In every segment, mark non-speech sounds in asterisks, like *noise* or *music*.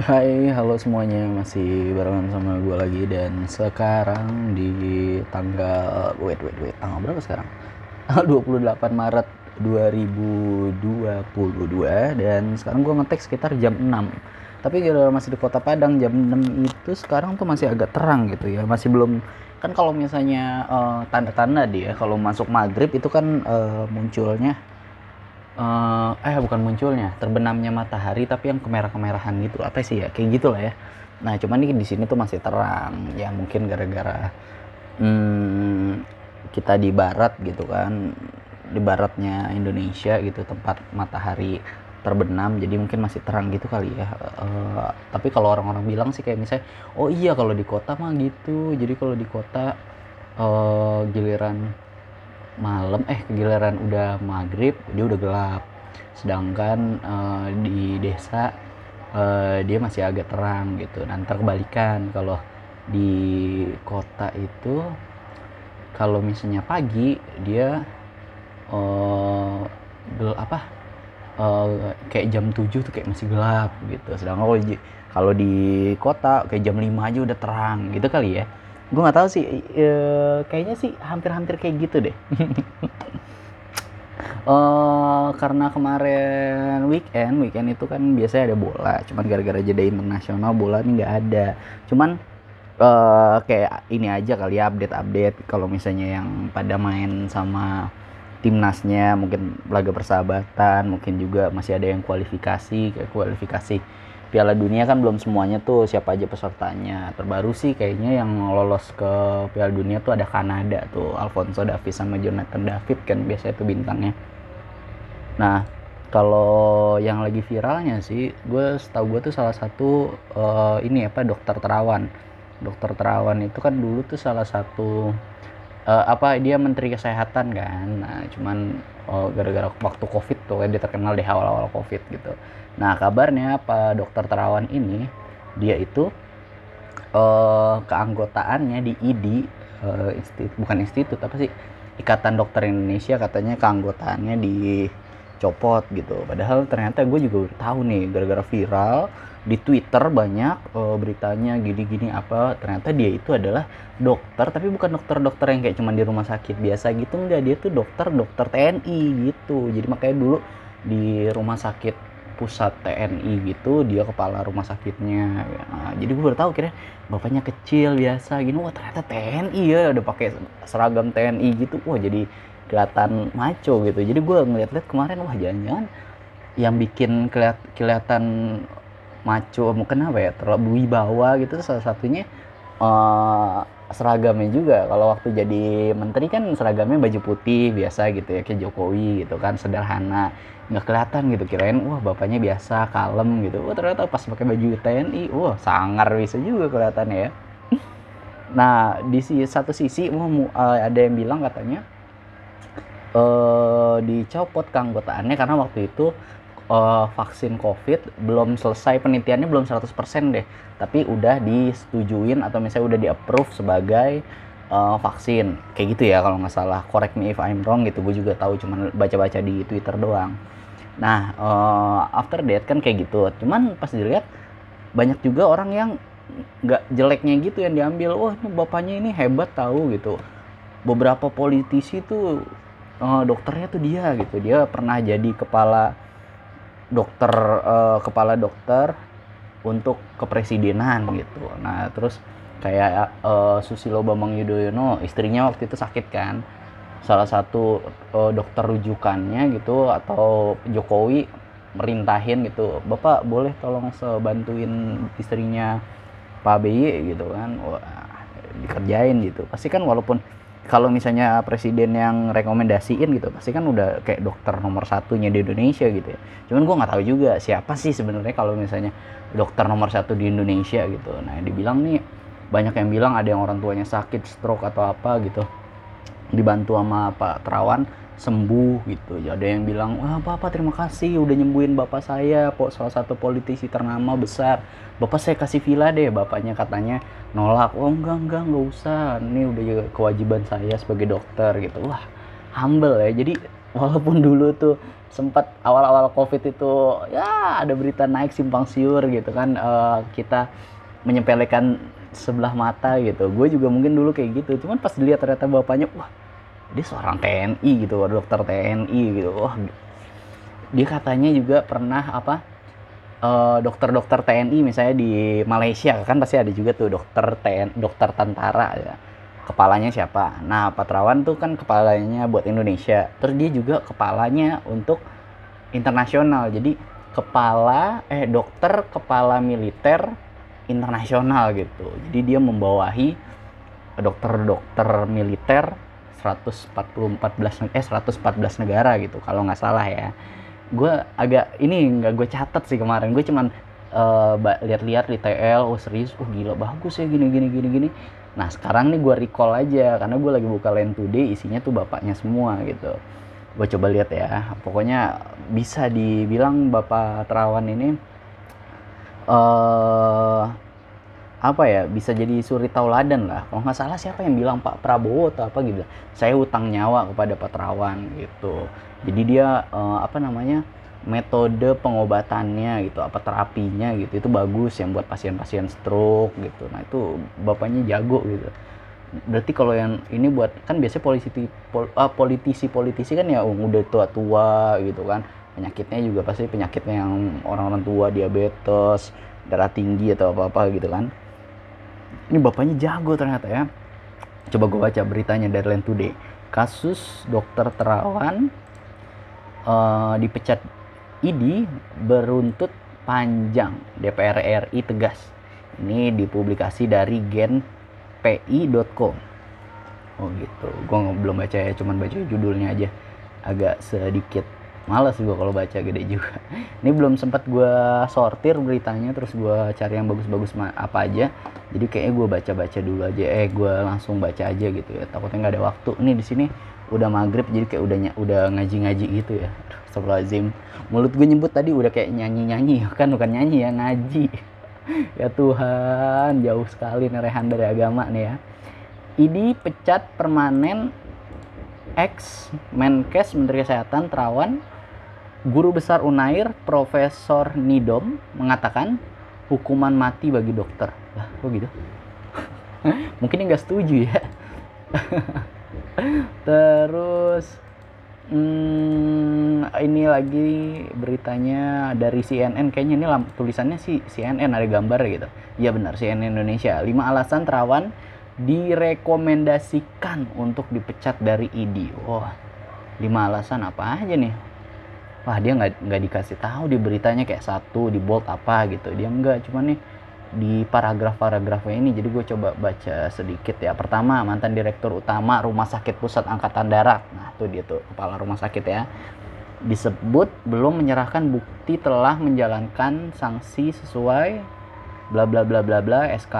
Hai, halo semuanya. Masih barengan sama gue lagi dan sekarang di tanggal wait wait wait tanggal berapa sekarang? Tanggal 28 Maret 2022 dan sekarang gue ngetek sekitar jam 6. Tapi kalau masih di Kota Padang jam 6 itu sekarang tuh masih agak terang gitu ya. Masih belum kan kalau misalnya eh, tanda-tanda dia kalau masuk maghrib itu kan eh, munculnya eh eh bukan munculnya terbenamnya matahari tapi yang kemerah-kemerahan gitu apa sih ya kayak gitu lah ya. Nah cuman nih di sini tuh masih terang ya mungkin gara-gara hmm, kita di barat gitu kan di baratnya Indonesia gitu tempat matahari terbenam jadi mungkin masih terang gitu kali ya. Eh, tapi kalau orang-orang bilang sih kayak misalnya oh iya kalau di kota mah gitu jadi kalau di kota eh, giliran malam eh giliran udah maghrib dia udah gelap. Sedangkan eh, di desa eh, dia masih agak terang gitu. Dan terbalikan kalau di kota itu kalau misalnya pagi dia gel apa eh, kayak jam 7 tuh kayak masih gelap gitu. Sedangkan kalau di, kalau di kota kayak jam 5 aja udah terang gitu kali ya gue nggak tahu sih eh, kayaknya sih hampir-hampir kayak gitu deh *laughs* Eh, karena kemarin weekend, weekend itu kan biasanya ada bola. Cuman gara-gara jeda internasional bola nih nggak ada. Cuman eh kayak ini aja kali ya update-update kalau misalnya yang pada main sama timnasnya mungkin laga persahabatan, mungkin juga masih ada yang kualifikasi, kayak kualifikasi Piala Dunia kan belum semuanya tuh siapa aja pesertanya. Terbaru sih kayaknya yang lolos ke Piala Dunia tuh ada Kanada tuh, Alfonso Davies sama Jonathan David kan biasanya tuh bintangnya. Nah, kalau yang lagi viralnya sih, gue setahu gue tuh salah satu eh, ini apa dokter terawan. Dokter terawan itu kan dulu tuh salah satu eh, apa dia menteri kesehatan kan. Nah, cuman oh, gara-gara waktu covid tuh dia terkenal di awal-awal covid gitu. Nah, kabarnya apa dokter terawan ini dia itu eh, keanggotaannya di IDI eh, institut bukan institut apa sih? Ikatan Dokter Indonesia katanya keanggotaannya dicopot gitu. Padahal ternyata gue juga tahu nih gara-gara viral di Twitter banyak eh, beritanya gini-gini apa ternyata dia itu adalah dokter tapi bukan dokter-dokter yang kayak cuman di rumah sakit biasa gitu enggak. Dia tuh dokter dokter TNI gitu. Jadi makanya dulu di rumah sakit pusat TNI gitu dia kepala rumah sakitnya. Nah, jadi gue baru tahu kira bapaknya kecil biasa gini. Wah ternyata TNI ya udah pakai seragam TNI gitu. Wah jadi kelihatan maco gitu. Jadi gue ngeliat-liat kemarin wah jangan-jangan yang bikin keliat, kelihatan maco mungkin apa ya terlalu wibawa gitu salah satunya eh, seragamnya juga. Kalau waktu jadi menteri kan seragamnya baju putih biasa gitu ya kayak Jokowi gitu kan sederhana. Nggak kelihatan gitu kirain wah bapaknya biasa kalem gitu. Wah ternyata pas pakai baju TNI wah sangar bisa juga kelihatannya ya. *laughs* Nah di satu sisi wah, eh, ada yang bilang katanya eh dicopot keanggotaannya karena waktu itu eh, vaksin COVID belum selesai penelitiannya belum 100% deh. Tapi udah disetujuin atau misalnya udah di-approve sebagai eh, vaksin. Kayak gitu ya kalau nggak salah. Correct me if I'm wrong gitu gue juga tahu cuman baca-baca di Twitter doang. Nah eh, after that kan kayak gitu. Cuman pas dilihat banyak juga orang yang nggak jeleknya gitu yang diambil wah ini bapaknya ini hebat tahu gitu. Beberapa politisi tuh eh, dokternya tuh dia gitu. Dia pernah jadi kepala dokter eh, kepala dokter untuk kepresidenan gitu. Nah terus kayak eh, Susilo Bambang Yudhoyono istrinya waktu itu sakit kan. Salah satu eh, dokter rujukannya gitu atau Jokowi merintahin gitu bapak boleh tolong sebantuin istrinya Pak BY gitu kan? Wah dikerjain gitu. Pasti kan walaupun kalau misalnya presiden yang rekomendasiin gitu pasti kan udah kayak dokter nomor satunya di Indonesia gitu ya. Cuman gua nggak tahu juga siapa sih sebenarnya kalau misalnya dokter nomor satu di Indonesia gitu. Nah dibilang nih banyak yang bilang ada yang orang tuanya sakit stroke atau apa gitu dibantu sama Pak Terawan sembuh gitu. Ya, Ada yang bilang, wah Bapak terima kasih udah nyembuhin Bapak saya, po salah satu politisi ternama besar. Bapak saya kasih villa deh, Bapaknya katanya nolak. Oh enggak, enggak, enggak usah. Ini udah kewajiban saya sebagai dokter gitu. Wah, humble ya. Jadi walaupun dulu tuh sempat awal-awal covid itu ya ada berita naik simpang siur gitu kan uh, kita menyepelekan sebelah mata gitu gue juga mungkin dulu kayak gitu cuman pas dilihat ternyata bapaknya wah dia seorang TNI gitu dokter TNI gitu. Wah dia katanya juga pernah apa eh, dokter-dokter TNI misalnya di Malaysia kan pasti ada juga tuh dokter TN dokter tentara ya. Kepalanya siapa? Nah Patrawan tuh kan kepalanya buat Indonesia. Terus dia juga kepalanya untuk internasional. Jadi kepala eh dokter kepala militer internasional gitu. Jadi dia membawahi dokter-dokter militer 144 eh 114 negara gitu kalau nggak salah ya. Gue agak ini nggak gue catat sih kemarin gue cuman uh, lihat-lihat di TL oh serius? Oh gila bagus ya gini gini gini gini. Nah sekarang nih gue recall aja karena gue lagi buka Land Today isinya tuh bapaknya semua gitu. Gue coba lihat ya pokoknya bisa dibilang bapak Terawan ini uh, apa ya bisa jadi suri tauladan lah. Kalau nggak salah siapa yang bilang Pak Prabowo atau apa gitu. Saya hutang nyawa kepada Pak Terawan gitu. Jadi dia uh, apa namanya metode pengobatannya gitu apa terapinya gitu. Itu bagus yang buat pasien-pasien stroke gitu. Nah itu bapaknya jago gitu. Berarti kalau yang ini buat kan biasanya politisi pol, uh, politisi politisi kan ya udah tua-tua gitu kan. Penyakitnya juga pasti penyakitnya yang orang-orang tua diabetes darah tinggi atau apa-apa gitu kan ini bapaknya jago ternyata ya. Coba gue baca beritanya dari Land Today. Kasus dokter terawan uh, dipecat ID beruntut panjang. DPR RI tegas. Ini dipublikasi dari genpi.com oh gitu. Gue belum baca ya cuman baca judulnya aja. Agak sedikit males gue kalau baca gede juga. *laughs* Ini belum sempat gue sortir beritanya terus gue cari yang bagus-bagus apa aja. Jadi kayaknya gue baca-baca dulu aja eh gue langsung baca aja gitu ya. Takutnya nggak ada waktu. Ini di sini udah maghrib jadi kayak udah udah ngaji-ngaji gitu ya. *laughs* Astagfirullahaladzim. Mulut gue nyebut tadi udah kayak nyanyi-nyanyi. *laughs* Kan bukan nyanyi ya ngaji. Ya Tuhan jauh sekali nerehan dari agama nih ya. Ini pecat permanen ex Menkes Menteri Kesehatan Terawan Guru Besar Unair, Profesor Nidom, mengatakan hukuman mati bagi dokter. Lah, kok gitu? *laughs* Mungkin nggak setuju ya. *laughs* Terus, hmm, ini lagi beritanya dari CNN. Kayaknya ini tulisannya sih CNN ada gambar gitu. Iya benar, CNN Indonesia. Lima alasan terawan direkomendasikan untuk dipecat dari ID. Wah, lima alasan apa aja nih? Wah dia nggak nggak dikasih tahu di beritanya kayak satu di bold apa gitu. Dia nggak cuman nih di paragraf-paragrafnya ini jadi gue coba baca sedikit ya. Pertama mantan direktur utama rumah sakit pusat angkatan darat. Nah itu dia tuh kepala rumah sakit ya. Disebut belum menyerahkan bukti telah menjalankan sanksi sesuai bla bla bla bla bla SK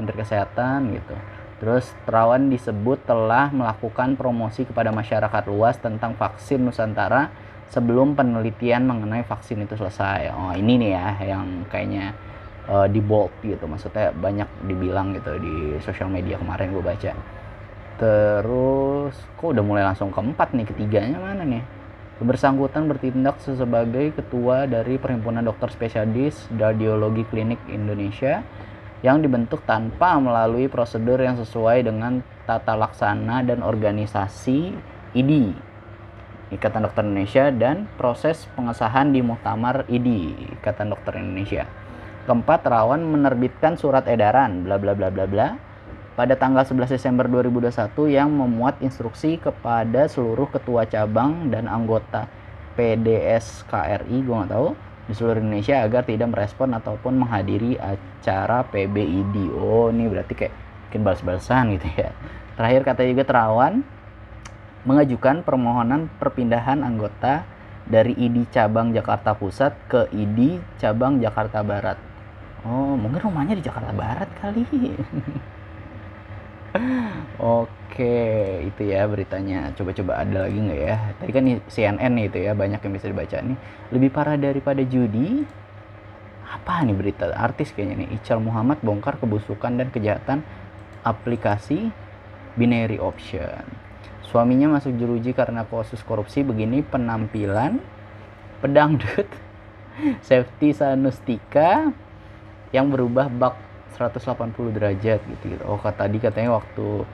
Menteri Kesehatan gitu. Terus Terawan disebut telah melakukan promosi kepada masyarakat luas tentang vaksin Nusantara sebelum penelitian mengenai vaksin itu selesai. Oh, ini nih ya yang kayaknya uh, di bold gitu. Maksudnya banyak dibilang gitu di sosial media kemarin gue baca. Terus kok udah mulai langsung keempat nih, ketiganya mana nih? Bersangkutan bertindak sebagai ketua dari Perhimpunan Dokter Spesialis Radiologi Klinik Indonesia yang dibentuk tanpa melalui prosedur yang sesuai dengan tata laksana dan organisasi IDI Ikatan Dokter Indonesia dan proses pengesahan di Muktamar IDI Ikatan Dokter Indonesia. Keempat, Rawan menerbitkan surat edaran bla bla bla bla bla pada tanggal 11 Desember 2021 yang memuat instruksi kepada seluruh ketua cabang dan anggota PDS KRI, gue nggak tahu, di seluruh Indonesia agar tidak merespon ataupun menghadiri acara PBID. Oh, ini berarti kayak mungkin balas-balasan gitu ya. Terakhir kata juga Terawan, mengajukan permohonan perpindahan anggota dari ID cabang Jakarta Pusat ke ID cabang Jakarta Barat. Oh, mungkin rumahnya di Jakarta Barat kali. *laughs* Oke, itu ya beritanya. Coba-coba ada lagi nggak ya? Tadi kan CNN nih itu ya, banyak yang bisa dibaca nih. Lebih parah daripada judi. Apa nih berita artis kayaknya nih? Ical Muhammad bongkar kebusukan dan kejahatan aplikasi binary option suaminya masuk jeruji karena kasus korupsi begini penampilan pedangdut *laughs* safety sanustika yang berubah bak 180 derajat gitu, gitu. Oh kata tadi katanya waktu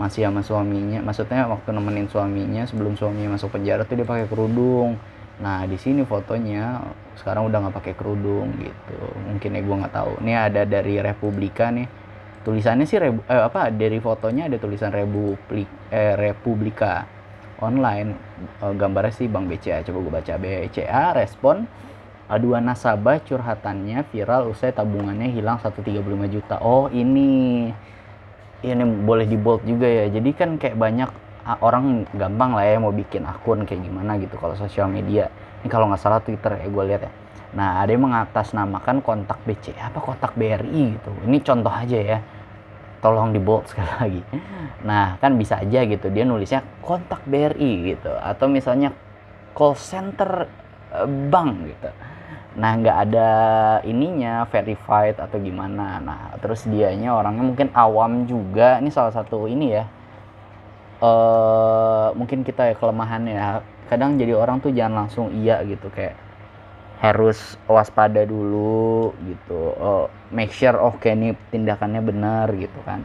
masih sama suaminya, maksudnya waktu nemenin suaminya sebelum suaminya masuk penjara tuh dia pakai kerudung. Nah di sini fotonya sekarang udah nggak pakai kerudung gitu. Mungkin ya gue nggak tahu. Ini ada dari Republika nih. Tulisannya sih eh, apa dari fotonya ada tulisan Republik eh, Republika online. Eh, gambarnya sih Bang BCA. Coba gue baca BCA respon Aduan nasabah curhatannya viral usai tabungannya hilang 135 juta. Oh, ini ini boleh di bold juga ya. Jadi kan kayak banyak orang gampang lah ya mau bikin akun kayak gimana gitu kalau sosial media. Ini kalau nggak salah Twitter ya gue lihat ya. Nah, ada yang mengatasnamakan kontak BC apa kontak BRI gitu. Ini contoh aja ya. Tolong di bold *laughs* sekali lagi. Nah, kan bisa aja gitu dia nulisnya kontak BRI gitu atau misalnya call center eh, bank gitu nah nggak ada ininya verified atau gimana nah terus dianya orangnya mungkin awam juga ini salah satu ini ya uh, mungkin kita ya kelemahannya ya kadang jadi orang tuh jangan langsung iya gitu kayak harus waspada dulu gitu. Uh, make sure oh kayak ini tindakannya benar gitu kan.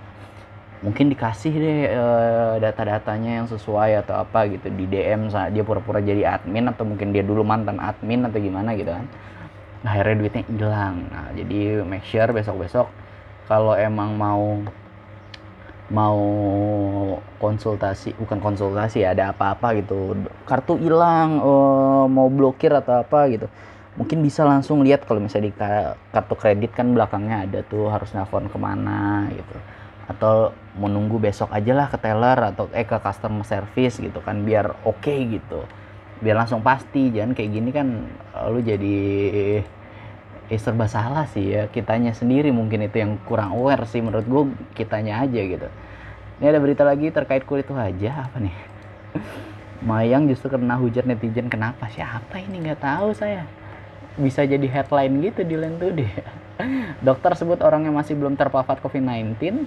Mungkin dikasih deh uh, data-datanya yang sesuai atau apa gitu. Di DM saat dia pura-pura jadi admin atau mungkin dia dulu mantan admin atau gimana gitu kan. Nah, akhirnya duitnya hilang. Nah jadi make sure besok besok kalau emang mau mau konsultasi bukan konsultasi ada apa-apa gitu. Kartu hilang uh, mau blokir atau apa gitu mungkin bisa langsung lihat kalau misalnya di kartu kredit kan belakangnya ada tuh harus nelfon ke mana gitu. Atau menunggu besok aja lah ke teller atau eh ke customer service gitu kan biar oke okay gitu. Biar langsung pasti jangan kayak gini kan lu jadi eh serba salah sih ya. Kitanya sendiri mungkin itu yang kurang aware sih menurut gue kitanya aja gitu. Ini ada berita lagi terkait kulit wajah apa nih? *laughs* Mayang justru kena hujan netizen kenapa? Siapa ini? Nggak tahu saya bisa jadi headline gitu di deh dokter sebut orang yang masih belum terpapar COVID-19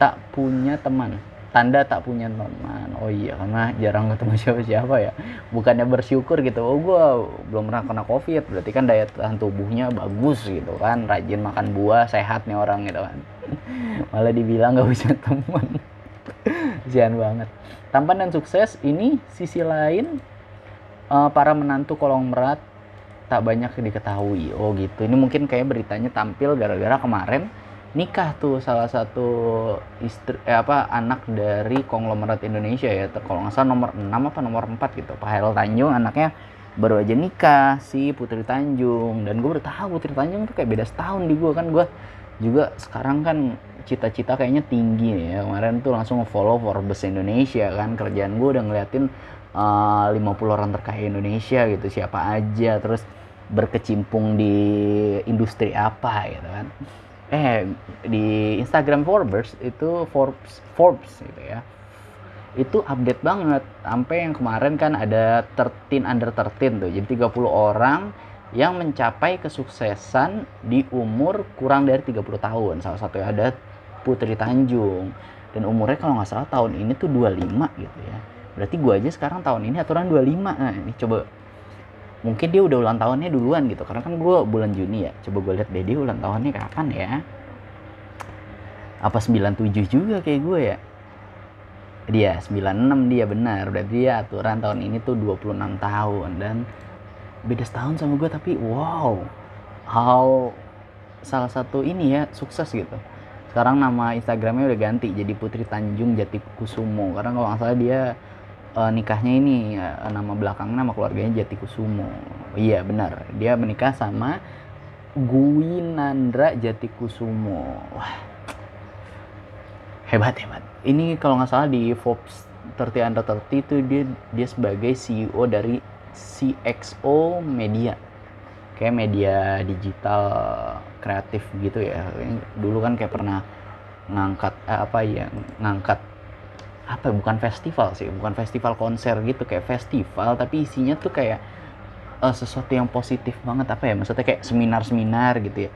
tak punya teman. Tanda tak punya teman. Oh iya karena jarang ketemu siapa-siapa ya. Bukannya bersyukur gitu oh gue belum pernah kena covid. Berarti kan daya tahan tubuhnya bagus gitu kan. Rajin makan buah sehat nih orang gitu kan. Malah dibilang gak punya teman. Sian banget. Tampan dan sukses ini sisi lain uh, para menantu kolong merat tak banyak diketahui. Oh gitu. Ini mungkin kayak beritanya tampil gara-gara kemarin nikah tuh salah satu istri eh, apa anak dari konglomerat Indonesia ya. Kalau nggak salah nomor 6 apa nomor 4 gitu. Pak Hairul Tanjung anaknya baru aja nikah si Putri Tanjung. Dan gue baru tahu Putri Tanjung tuh kayak beda setahun di gue kan gue juga sekarang kan cita-cita kayaknya tinggi nih ya. Kemarin tuh langsung follow Forbes Indonesia kan. Kerjaan gue udah ngeliatin uh, 50 orang terkaya Indonesia gitu. Siapa aja. Terus berkecimpung di industri apa gitu kan. Eh di Instagram Forbes itu Forbes Forbes gitu ya. Itu update banget. Sampai yang kemarin kan ada 13 under 13 tuh. Jadi 30 orang yang mencapai kesuksesan di umur kurang dari 30 tahun. Salah satu ada Putri Tanjung. Dan umurnya kalau nggak salah tahun ini tuh 25 gitu ya. Berarti gua aja sekarang tahun ini aturan 25 nah ini coba mungkin dia udah ulang tahunnya duluan gitu karena kan gue bulan Juni ya. Coba gue lihat deh dia ulang tahunnya kapan ya? Apa 97 juga kayak gue ya? Dia 96 dia benar. Berarti dia aturan tahun ini tuh 26 tahun dan beda setahun sama gue tapi wow. How salah satu ini ya sukses gitu. Sekarang nama Instagramnya udah ganti jadi Putri Tanjung Jati Kusumo karena kalau nggak salah dia uh, nikahnya ini uh, nama belakangnya nama keluarganya Jati Kusumo. iya benar, dia menikah sama Gwinandra Jati Kusumo. Wah. Hebat hebat. Ini kalau nggak salah di Forbes 30 under 30 itu dia dia sebagai CEO dari CXO Media. Kayak media digital kreatif gitu ya. Dulu kan kayak pernah ngangkat eh, apa ya ngangkat apa ya, bukan festival sih bukan festival konser gitu kayak festival tapi isinya tuh kayak uh, sesuatu yang positif banget apa ya maksudnya kayak seminar-seminar gitu ya.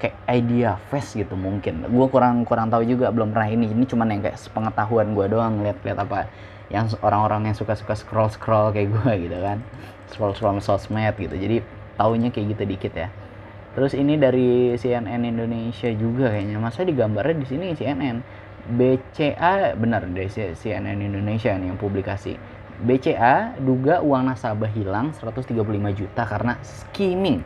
Kayak idea fest gitu mungkin. Gue kurang kurang tahu juga belum pernah ini ini cuman yang kayak sepengetahuan gue doang lihat-lihat apa yang orang-orang yang suka-suka scroll-scroll kayak gue *laughs* gitu kan. Scroll-scroll sosmed gitu jadi taunya kayak gitu dikit ya. Terus ini dari CNN Indonesia juga kayaknya masa digambarnya di sini CNN BCA benar dari CNN Indonesia nih yang publikasi BCA duga uang nasabah hilang 135 juta karena skimming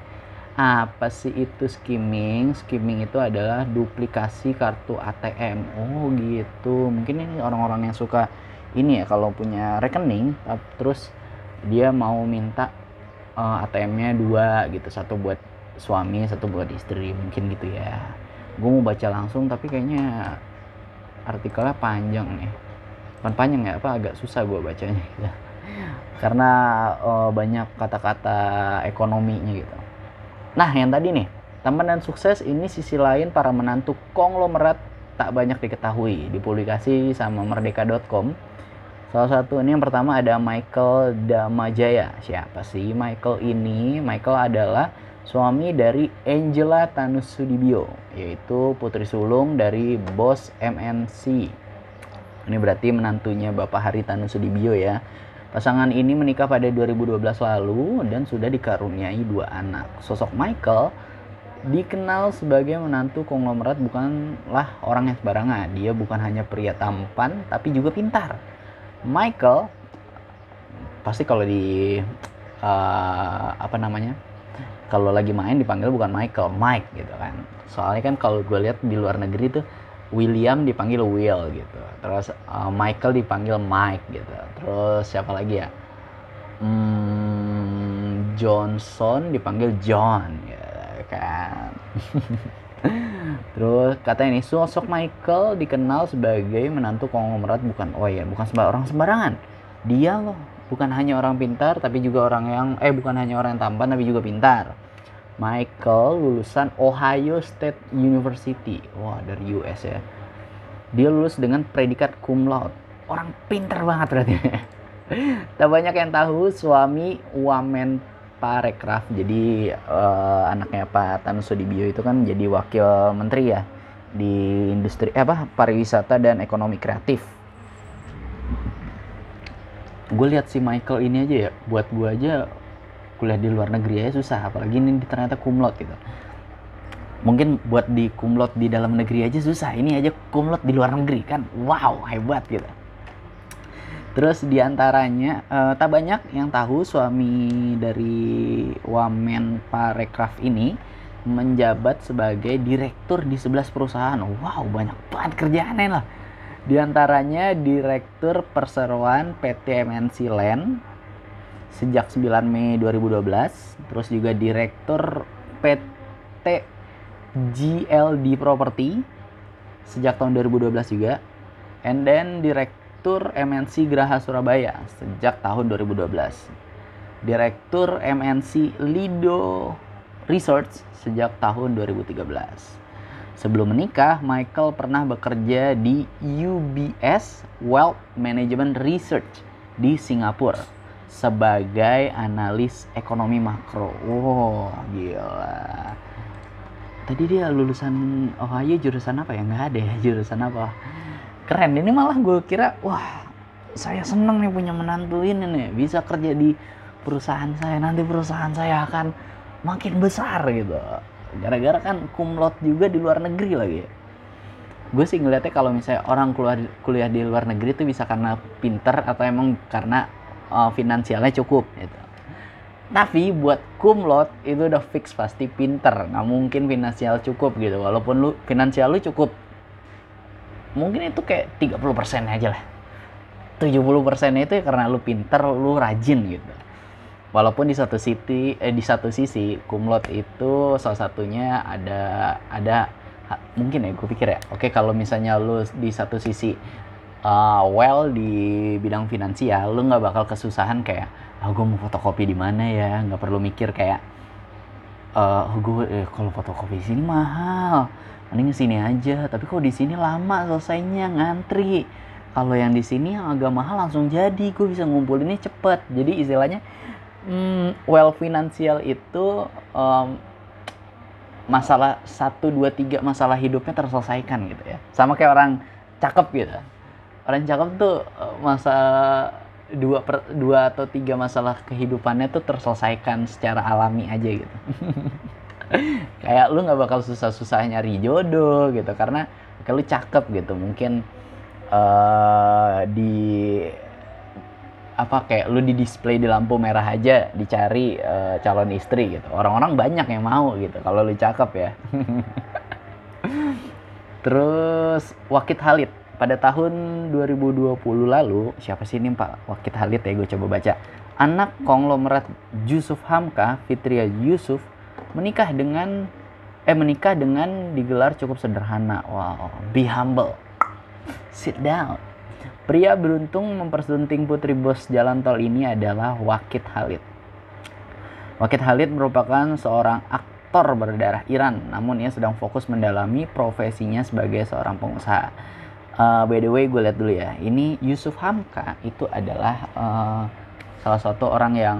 apa sih itu skimming? Skimming itu adalah duplikasi kartu ATM. Oh gitu. Mungkin ini orang-orang yang suka ini ya kalau punya rekening terus dia mau minta uh, eh, ATM-nya dua gitu, satu buat suami, satu buat istri, mungkin gitu ya. Gue mau baca langsung tapi kayaknya artikelnya panjang nih. Bukan panjang ya, apa agak susah gue bacanya gitu. Karena uh, banyak kata-kata ekonominya gitu Nah, yang tadi nih, teman dan sukses ini sisi lain para menantu konglomerat tak banyak diketahui. Dipublikasi sama merdeka.com. Salah satu ini yang pertama ada Michael Damajaya. Siapa sih Michael ini? Michael adalah suami dari Angela Tanusudibio, yaitu putri sulung dari bos MNC. Ini berarti menantunya Bapak Hari Tanusudibio ya. Pasangan ini menikah pada 2012 lalu dan sudah dikaruniai dua anak. Sosok Michael dikenal sebagai menantu konglomerat bukanlah orang yang sembarangan. Dia bukan hanya pria tampan tapi juga pintar. Michael pasti kalau di uh, apa namanya? Kalau lagi main dipanggil bukan Michael, Mike gitu kan. Soalnya kan kalau gue lihat di luar negeri tuh William dipanggil Will gitu. Terus uh, Michael dipanggil Mike gitu. Terus siapa lagi ya? Hmm, Johnson dipanggil John ya kan. *laughs* Terus katanya ini sosok Michael dikenal sebagai menantu konglomerat bukan oh ya bukan sembarang orang sembarangan. Dia loh bukan hanya orang pintar tapi juga orang yang eh bukan hanya orang yang tampan tapi juga pintar Michael lulusan Ohio State University. Wah, dari US ya. Dia lulus dengan predikat cum laude. Orang pinter banget berarti. *laughs* tak banyak yang tahu suami Wamen Parekraf. Jadi uh, anaknya Pak Tan Sudibyo itu kan jadi wakil menteri ya di industri eh, apa pariwisata dan ekonomi kreatif. Gue lihat si Michael ini aja ya, buat gue aja kuliah di luar negeri ya susah apalagi ini ternyata kumlot gitu. Mungkin buat di kumlot di dalam negeri aja susah ini aja kumlot di luar negeri kan. Wow hebat gitu. Terus di antaranya uh, tak banyak yang tahu suami dari Wamen Parekraf ini menjabat sebagai direktur di 11 perusahaan. Wow banyak banget kerjaannya lah di antaranya direktur perseroan PT MNC Land sejak 9 Mei 2012 terus juga direktur PT GLD Property sejak tahun 2012 juga and then direktur MNC Graha Surabaya sejak tahun 2012 direktur MNC Lido Research sejak tahun 2013 Sebelum menikah, Michael pernah bekerja di UBS Wealth Management Research di Singapura sebagai analis ekonomi makro. Wow, gila. Tadi dia lulusan Ohio jurusan apa ya? Nggak ada ya jurusan apa. Keren, ini malah gue kira, wah saya seneng nih punya menantu ini nih. Bisa kerja di perusahaan saya, nanti perusahaan saya akan makin besar gitu. Gara-gara kan kumlot juga di luar negeri lagi gue sih ngeliatnya kalau misalnya orang keluar kuliah di luar negeri itu bisa karena pinter atau emang karena uh, finansialnya cukup gitu. Tapi buat kumlot itu udah fix pasti pinter, nggak mungkin finansial cukup gitu. Walaupun lu finansial lu cukup, mungkin itu kayak 30% aja lah. 70% itu ya karena lu pinter, lu rajin gitu. Walaupun di satu sisi, eh, di satu sisi kumlot itu salah satunya ada ada mungkin ya gue pikir ya. Oke kalau misalnya lu di satu sisi uh, well di bidang finansial lu nggak bakal kesusahan kayak ah gue mau fotokopi di mana ya? Nggak perlu mikir kayak uh, oh, gue eh, kalau fotokopi sini mahal mending sini aja. Tapi kok di sini lama selesainya ngantri. Kalau yang di sini yang agak mahal langsung jadi gue bisa ngumpulinnya cepet. Jadi istilahnya hmm, well finansial itu um, masalah satu dua tiga masalah hidupnya terselesaikan gitu ya. Sama kayak orang cakep gitu. Orang cakep tuh eh, masa dua per, dua atau tiga masalah kehidupannya tuh terselesaikan secara alami aja gitu. *laughs* Kayak lu nggak bakal susah-susah nyari jodoh gitu karena kalau cakep gitu. Mungkin uh, di apa kayak lu di display di lampu merah aja dicari uh, calon istri gitu. Orang-orang banyak yang mau gitu kalau lu cakep ya. *laughs* Terus Wakit Halid. Pada tahun 2020 lalu siapa sih ini Pak? Wakit Halid ya gue coba baca. Anak konglomerat Yusuf Hamka Fitria Yusuf menikah dengan eh menikah dengan digelar cukup sederhana. Wow be humble. Sit down pria beruntung mempersunting putri bos jalan tol ini adalah Wakit Halid Wakit Halid merupakan seorang aktor berdarah Iran namun ia sedang fokus mendalami profesinya sebagai seorang pengusaha. Uh, by the way gue lihat dulu ya. Ini Yusuf Hamka itu adalah uh, salah satu orang yang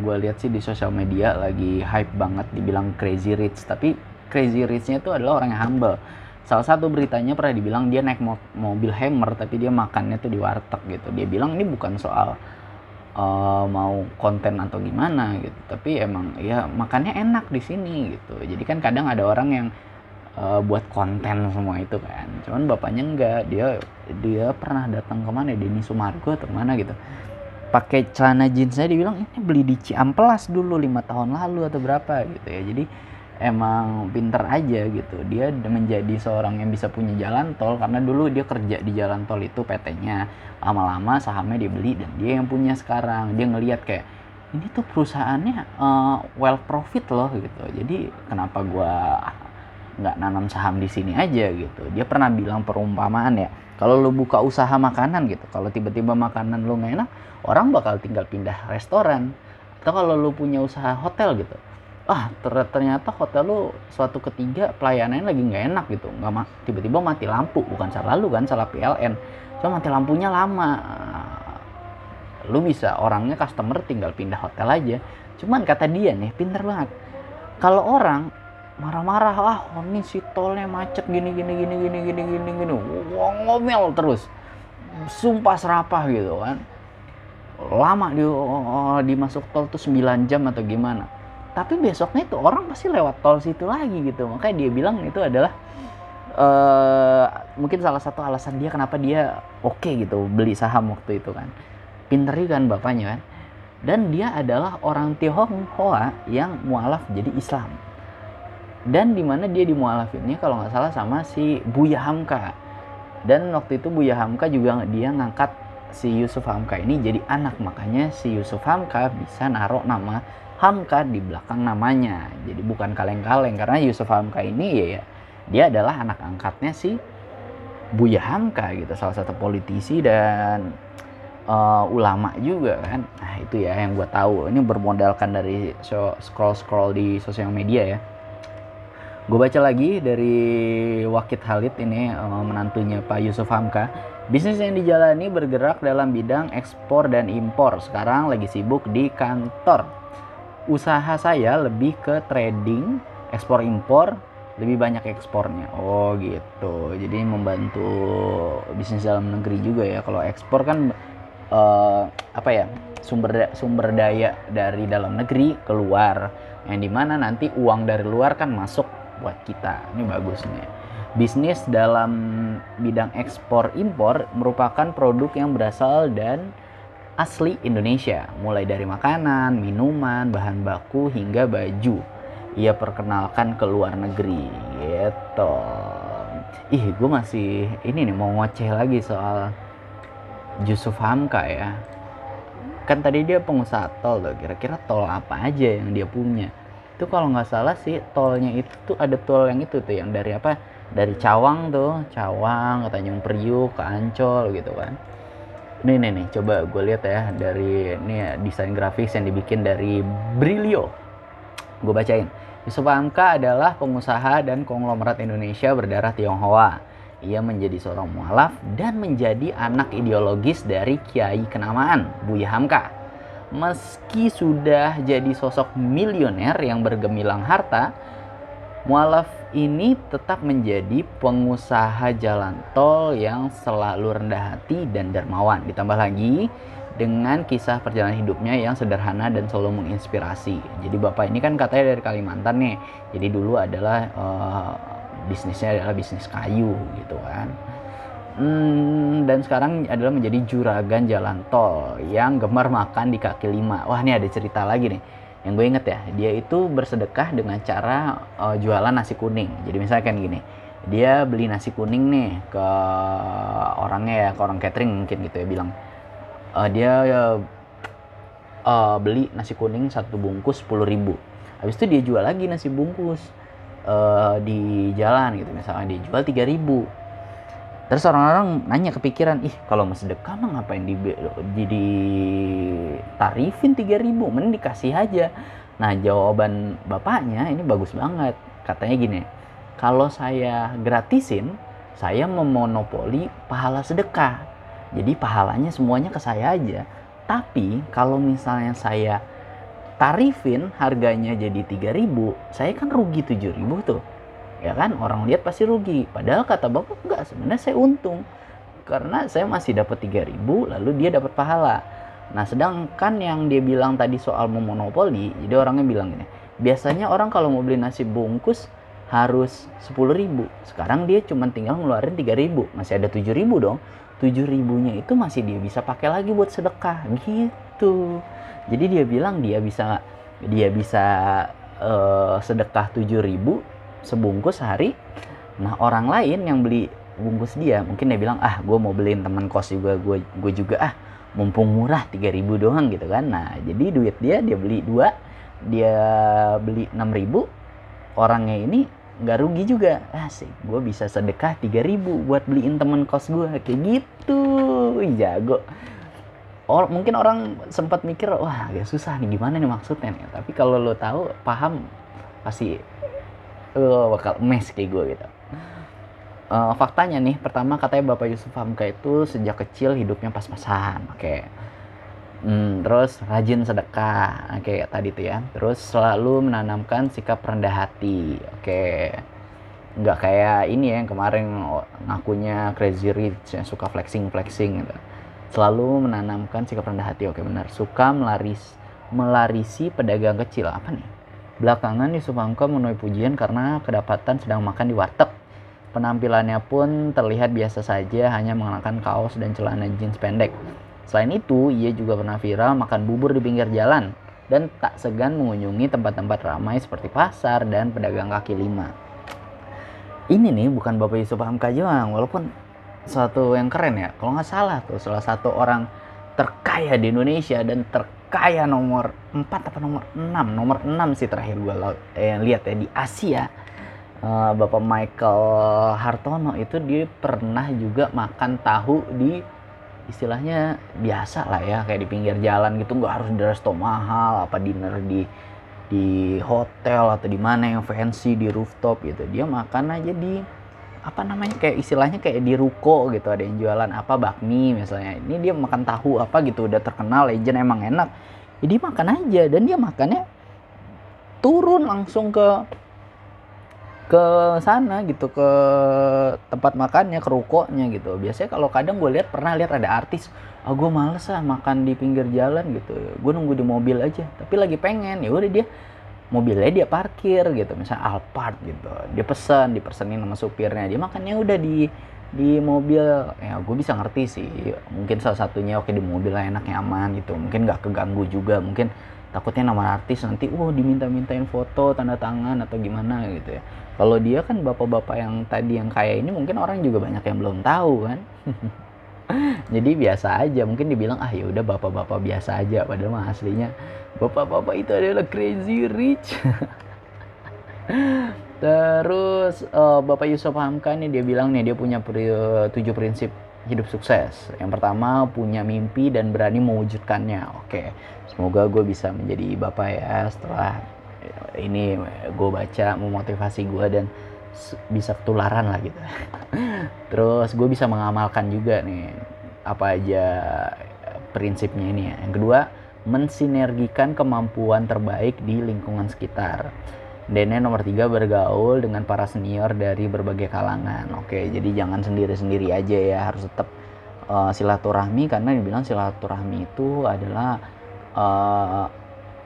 gue lihat sih di sosial media lagi hype banget dibilang crazy rich. Tapi crazy richnya itu adalah orang yang humble salah satu beritanya pernah dibilang dia naik mo mobil Hammer tapi dia makannya tuh di warteg gitu. Dia bilang ini bukan soal uh, mau konten atau gimana gitu tapi emang ya makannya enak di sini gitu. Jadi kan kadang ada orang yang uh, buat konten semua itu kan. Cuman bapaknya enggak. Dia dia pernah datang ke mana Denny Sumargo atau mana gitu. Pakai celana jeansnya dibilang ini beli di Ciamplas dulu lima tahun lalu atau berapa? Gitu ya. Jadi emang pinter aja gitu. Dia menjadi seorang yang bisa punya jalan tol karena dulu dia kerja di jalan tol itu PT-nya. Lama-lama sahamnya dia beli dan dia yang punya sekarang. Dia ngelihat kayak ini tuh perusahaannya uh, well profit loh gitu. Jadi kenapa gua nggak nanam saham di sini aja gitu. Dia pernah bilang perumpamaan ya kalau lu buka usaha makanan gitu. Kalau tiba-tiba makanan lu nggak enak orang bakal tinggal pindah restoran. Atau kalau lu punya usaha hotel gitu ah ternyata hotel lu suatu ketiga pelayanannya lagi nggak enak gitu. Nggak ma tiba-tiba mati lampu. Bukan salah lu kan salah PLN cuma mati lampunya lama. Lu bisa orangnya customer tinggal pindah hotel aja. Cuman kata dia nih pinter banget. Kalau orang marah-marah ah oh, ini si tolnya macet gini gini gini gini gini gini gini. Wah ngomel terus. Sumpah serapah gitu kan. Lama di oh, dimasuk tol tuh 9 jam atau gimana tapi besoknya itu orang pasti lewat tol situ lagi gitu. Makanya dia bilang itu adalah uh, mungkin salah satu alasan dia kenapa dia oke okay gitu beli saham waktu itu kan. Pinter kan bapaknya kan. Dan dia adalah orang Tionghoa yang mualaf jadi Islam. Dan di mana dia di mualafinnya kalau nggak salah sama si Buya Hamka. Dan waktu itu Buya Hamka juga dia ngangkat si Yusuf Hamka ini jadi anak. Makanya si Yusuf Hamka bisa naruh nama Hamka di belakang namanya jadi bukan kaleng-kaleng karena Yusuf Hamka ini ya, ya dia adalah anak angkatnya si Buya Hamka gitu salah satu politisi dan uh, ulama juga kan nah itu ya yang gue tahu ini bermodalkan dari scroll scroll di sosial media ya Gue baca lagi dari Wakit Halid ini uh, menantunya Pak Yusuf Hamka. Bisnis yang dijalani bergerak dalam bidang ekspor dan impor. Sekarang lagi sibuk di kantor. Usaha saya lebih ke trading, ekspor impor, lebih banyak ekspornya. Oh gitu. Jadi membantu bisnis dalam negeri juga ya. Kalau ekspor kan uh, apa ya? sumber sumber daya dari dalam negeri keluar yang di mana nanti uang dari luar kan masuk buat kita. Ini bagus nih. Bisnis dalam bidang ekspor impor merupakan produk yang berasal dan asli Indonesia, mulai dari makanan, minuman, bahan baku hingga baju. Ia perkenalkan ke luar negeri, gitu. Ih, gue masih ini nih mau ngoceh lagi soal Yusuf Hamka ya. Kan tadi dia pengusaha tol loh, kira-kira tol apa aja yang dia punya itu kalau nggak salah sih tolnya itu tuh ada tol yang itu tuh yang dari apa dari Cawang tuh Cawang ke Tanjung Priuk ke Ancol gitu kan ini nih nih coba gue lihat ya dari ini ya, desain grafis yang dibikin dari Brilio. Gue bacain. Yusuf Hamka adalah pengusaha dan konglomerat Indonesia berdarah Tionghoa. Ia menjadi seorang mualaf dan menjadi anak ideologis dari Kiai Kenamaan Buya Hamka. Meski sudah jadi sosok milioner yang bergemilang harta, mualaf ini tetap menjadi pengusaha jalan tol yang selalu rendah hati dan dermawan. Ditambah lagi dengan kisah perjalanan hidupnya yang sederhana dan selalu menginspirasi. Jadi bapak ini kan katanya dari Kalimantan nih. Jadi dulu adalah uh, bisnisnya adalah bisnis kayu gitu kan. Hmm, dan sekarang adalah menjadi juragan jalan tol yang gemar makan di kaki lima. Wah ini ada cerita lagi nih yang gue inget ya dia itu bersedekah dengan cara uh, jualan nasi kuning. Jadi misalnya kan gini dia beli nasi kuning nih ke orangnya ya ke orang catering mungkin gitu ya bilang uh, dia uh, beli nasi kuning satu bungkus sepuluh ribu. Habis itu dia jual lagi nasi bungkus uh, di jalan gitu. Misalnya dia jual tiga ribu Terus orang-orang nanya kepikiran, ih kalau mau sedekah mah ngapain di, di, di tarifin 3000 mending dikasih aja. Nah jawaban bapaknya ini bagus banget. Katanya gini, kalau saya gratisin, saya memonopoli pahala sedekah. Jadi pahalanya semuanya ke saya aja. Tapi kalau misalnya saya tarifin harganya jadi 3000, saya kan rugi 7000 tuh ya kan? Orang lihat pasti rugi. Padahal kata bapak enggak sebenarnya saya untung. Karena saya masih dapat 3000 lalu dia dapat pahala. Nah sedangkan yang dia bilang tadi soal memonopoli jadi orangnya bilang ini biasanya orang kalau mau beli nasi bungkus harus 10.000 sekarang dia cuma tinggal ngeluarin 3.000 masih ada 7.000 dong. 7.000 nya itu masih dia bisa pakai lagi buat sedekah. Gitu. Jadi dia bilang dia bisa dia bisa uh, sedekah 7.000 sebungkus sehari. Nah orang lain yang beli bungkus dia mungkin dia bilang ah gue mau beliin teman kos juga gue gue juga ah mumpung murah 3000 doang gitu kan. Nah jadi duit dia dia beli dua dia beli 6000 orangnya ini nggak rugi juga. Sih gue bisa sedekah 3000 buat beliin teman kos gue kayak gitu. Jago. Or, mungkin orang sempat mikir wah agak susah nih gimana nih maksudnya nih? Tapi kalau lo tahu paham pasti lo bakal mes kayak gue gitu. Uh, faktanya nih pertama katanya bapak Yusuf Hamka itu sejak kecil hidupnya pas-pasan oke. Okay. hmm, terus rajin sedekah oke okay, tadi tuh ya. Terus selalu menanamkan sikap rendah hati oke. Okay. nggak kayak ini ya yang kemarin ngakunya crazy rich yang suka flexing flexing gitu. Selalu menanamkan sikap rendah hati oke benar. Suka melaris melarisi pedagang kecil apa nih Belakangan Yusuf Hamka menuai pujian karena kedapatan sedang makan di warteg. Penampilannya pun terlihat biasa saja, hanya mengenakan kaos dan celana jeans pendek. Selain itu, ia juga pernah viral makan bubur di pinggir jalan dan tak segan mengunjungi tempat-tempat ramai seperti pasar dan pedagang kaki lima. Ini nih bukan Bapak Yusuf Hamka doang, walaupun satu yang keren ya. Kalau nggak salah tuh salah satu orang terkaya di Indonesia dan ter kaya nomor 4 apa nomor 6 nomor 6 sih terakhir gue eh, lihat ya di Asia. Uh, Bapak Michael Hartono itu dia pernah juga makan tahu di istilahnya biasa lah ya kayak di pinggir jalan gitu. Nggak harus di resto mahal apa dinner di di hotel atau di mana yang fancy di rooftop gitu. Dia makan aja di apa namanya kayak istilahnya kayak di ruko gitu ada yang jualan apa bakmi misalnya. Ini dia makan tahu apa gitu udah terkenal legend emang enak. Jadi makan aja dan dia makannya turun langsung ke ke sana gitu ke tempat makannya ke rukonya gitu. Biasanya kalau kadang gue lihat pernah lihat ada artis ah gue males ah makan di pinggir jalan gitu. Gue nunggu di mobil aja tapi lagi pengen. Ya udah dia mobilnya dia parkir gitu misalnya Alphard gitu. Dia pesan dipesenin sama supirnya. Dia makannya udah di di mobil. Ya gue bisa ngerti sih. Mungkin salah satunya oke di mobil lah enak nyaman gitu. Mungkin nggak keganggu juga. Mungkin takutnya nama artis nanti wow diminta-mintain foto tanda tangan atau gimana gitu ya. Kalau dia kan bapak-bapak yang tadi yang kaya ini mungkin orang juga banyak yang belum tahu kan? *laughs* Jadi biasa aja. Mungkin dibilang ah ya udah bapak-bapak biasa aja. Padahal mah aslinya bapak-bapak itu adalah crazy rich. *laughs* Terus uh, bapak Yusuf Hamka nih dia bilang nih dia punya pri, tujuh prinsip hidup sukses. Yang pertama punya mimpi dan berani mewujudkannya. Oke semoga gue bisa menjadi bapak ya setelah ini gue baca memotivasi gue dan bisa ketularan lah gitu. *laughs* Terus gue bisa mengamalkan juga nih apa aja prinsipnya ini ya. Yang kedua mensinergikan kemampuan terbaik di lingkungan sekitar yang nomor tiga bergaul dengan para senior dari berbagai kalangan. Oke, jadi jangan sendiri-sendiri aja ya, harus tetap uh, silaturahmi karena dibilang silaturahmi itu adalah uh,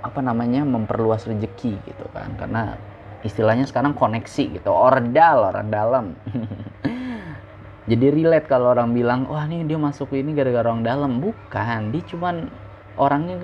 apa namanya memperluas rezeki gitu kan. Karena istilahnya sekarang koneksi gitu, ordal orang dalam. *laughs* jadi relate kalau orang bilang, wah nih dia masuk ini gara-gara orang dalam. Bukan, dia cuman orangnya